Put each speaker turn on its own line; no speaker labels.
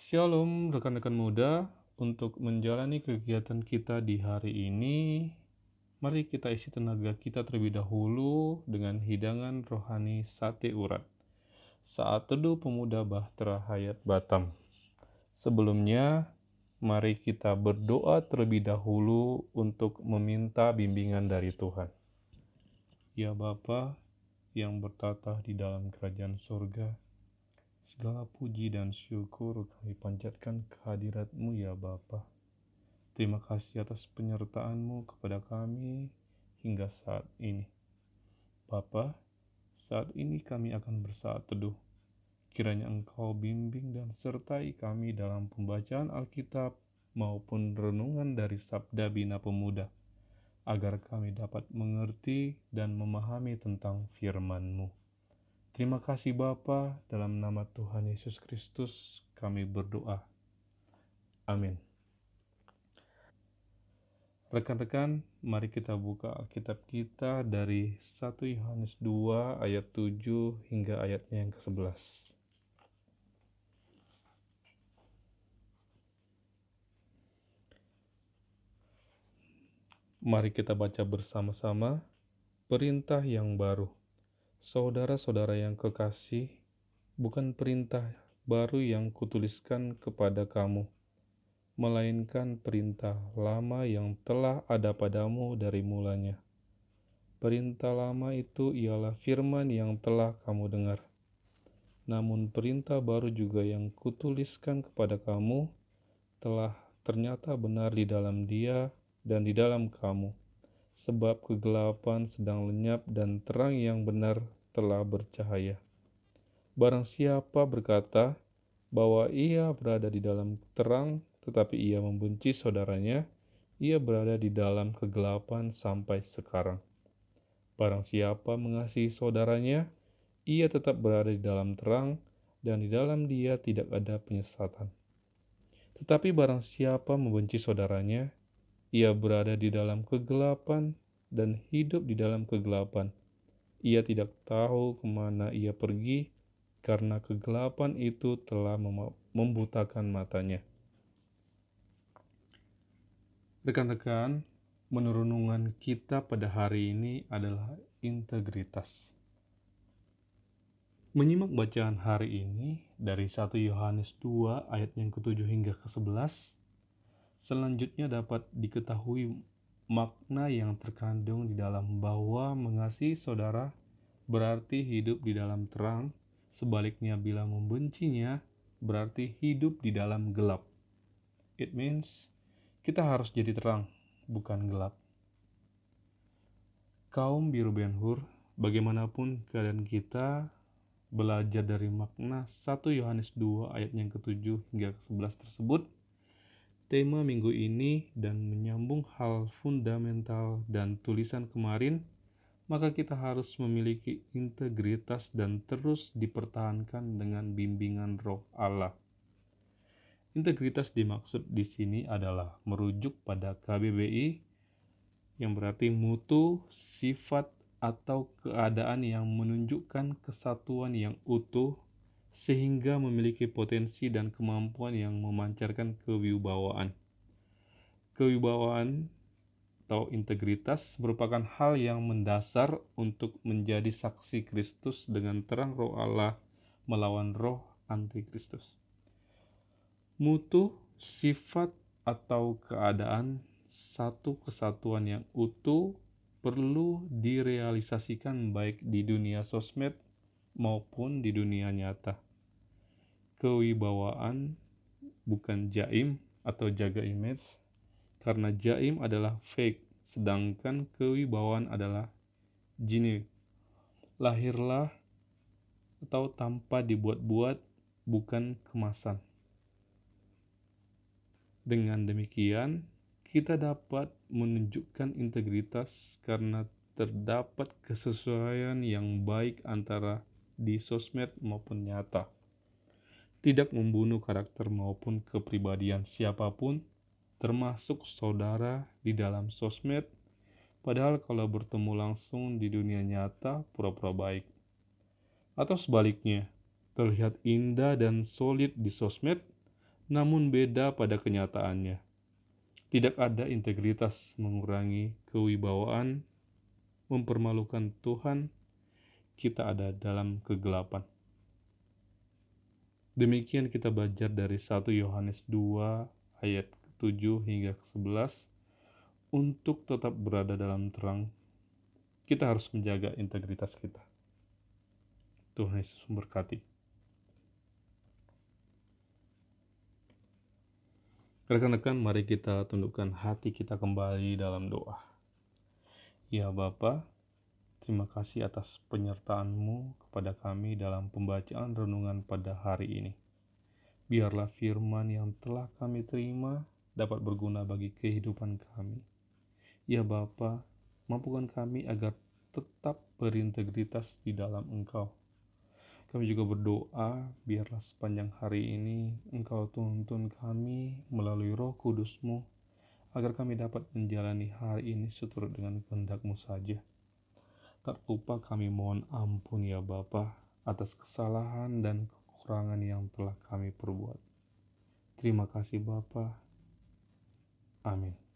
Shalom rekan-rekan muda, untuk menjalani kegiatan kita di hari ini, mari kita isi tenaga kita terlebih dahulu dengan hidangan rohani sate urat. Saat teduh pemuda Bahtera Hayat Batam. Sebelumnya, mari kita berdoa terlebih dahulu untuk meminta bimbingan dari Tuhan. Ya Bapa yang bertata di dalam kerajaan surga, Segala puji dan syukur kami panjatkan kehadiratmu ya Bapa. Terima kasih atas penyertaanmu kepada kami hingga saat ini. Bapa, saat ini kami akan bersaat teduh. Kiranya Engkau bimbing dan sertai kami dalam pembacaan Alkitab maupun renungan dari Sabda Bina Pemuda, agar kami dapat mengerti dan memahami tentang firman-Mu. Terima kasih Bapa, dalam nama Tuhan Yesus Kristus kami berdoa. Amin. Rekan-rekan, mari kita buka Alkitab kita dari 1 Yohanes 2 ayat 7 hingga ayatnya yang ke-11. Mari kita baca bersama-sama perintah yang baru. Saudara-saudara yang kekasih, bukan perintah baru yang kutuliskan kepada kamu, melainkan perintah lama yang telah ada padamu dari mulanya. Perintah lama itu ialah firman yang telah kamu dengar. Namun perintah baru juga yang kutuliskan kepada kamu telah ternyata benar di dalam dia dan di dalam kamu sebab kegelapan sedang lenyap dan terang yang benar telah bercahaya. Barang siapa berkata bahwa ia berada di dalam terang, tetapi ia membenci saudaranya, ia berada di dalam kegelapan sampai sekarang. Barang siapa mengasihi saudaranya, ia tetap berada di dalam terang, dan di dalam dia tidak ada penyesatan. Tetapi barang siapa membenci saudaranya, ia berada di dalam kegelapan dan hidup di dalam kegelapan. Ia tidak tahu ke mana ia pergi karena kegelapan itu telah membutakan matanya. Rekan-rekan, menurunungan kita pada hari ini adalah integritas. Menyimak bacaan hari ini dari 1 Yohanes 2 ayat yang ke-7 hingga ke-11 Selanjutnya dapat diketahui makna yang terkandung di dalam bahwa mengasihi saudara berarti hidup di dalam terang, sebaliknya bila membencinya berarti hidup di dalam gelap. It means kita harus jadi terang, bukan gelap. Kaum biru benhur, bagaimanapun keadaan kita, belajar dari makna 1 Yohanes 2 ayat yang ke-7 hingga ke-11 tersebut, tema minggu ini dan menyambung hal fundamental dan tulisan kemarin, maka kita harus memiliki integritas dan terus dipertahankan dengan bimbingan Roh Allah. Integritas dimaksud di sini adalah merujuk pada KBBI yang berarti mutu, sifat, atau keadaan yang menunjukkan kesatuan yang utuh sehingga memiliki potensi dan kemampuan yang memancarkan kewibawaan. Kewibawaan atau integritas merupakan hal yang mendasar untuk menjadi saksi Kristus dengan terang roh Allah melawan roh antikristus. Mutu, sifat, atau keadaan satu kesatuan yang utuh perlu direalisasikan baik di dunia sosmed maupun di dunia nyata. Kewibawaan bukan jaim atau jaga image, karena jaim adalah fake, sedangkan kewibawaan adalah jini. Lahirlah atau tanpa dibuat-buat, bukan kemasan. Dengan demikian, kita dapat menunjukkan integritas karena terdapat kesesuaian yang baik antara di sosmed maupun nyata. Tidak membunuh karakter maupun kepribadian siapa pun, termasuk saudara di dalam sosmed, padahal kalau bertemu langsung di dunia nyata pura-pura baik. Atau sebaliknya, terlihat indah dan solid di sosmed, namun beda pada kenyataannya. Tidak ada integritas mengurangi kewibawaan, mempermalukan Tuhan, kita ada dalam kegelapan. Demikian kita belajar dari 1 Yohanes 2 ayat 7 hingga 11 untuk tetap berada dalam terang, kita harus menjaga integritas kita. Tuhan Yesus memberkati. Rekan-rekan, mari kita tundukkan hati kita kembali dalam doa. Ya Bapa, terima kasih atas penyertaan-Mu kepada kami dalam pembacaan renungan pada hari ini. Biarlah firman yang telah kami terima dapat berguna bagi kehidupan kami Ya Bapa, mampukan kami agar tetap berintegritas di dalam Engkau. Kami juga berdoa, biarlah sepanjang hari ini Engkau tuntun kami melalui roh kudusmu, agar kami dapat menjalani hari ini seturut dengan kehendakmu saja. Tak lupa kami mohon ampun ya Bapa atas kesalahan dan kekurangan yang telah kami perbuat. Terima kasih Bapa. Amin.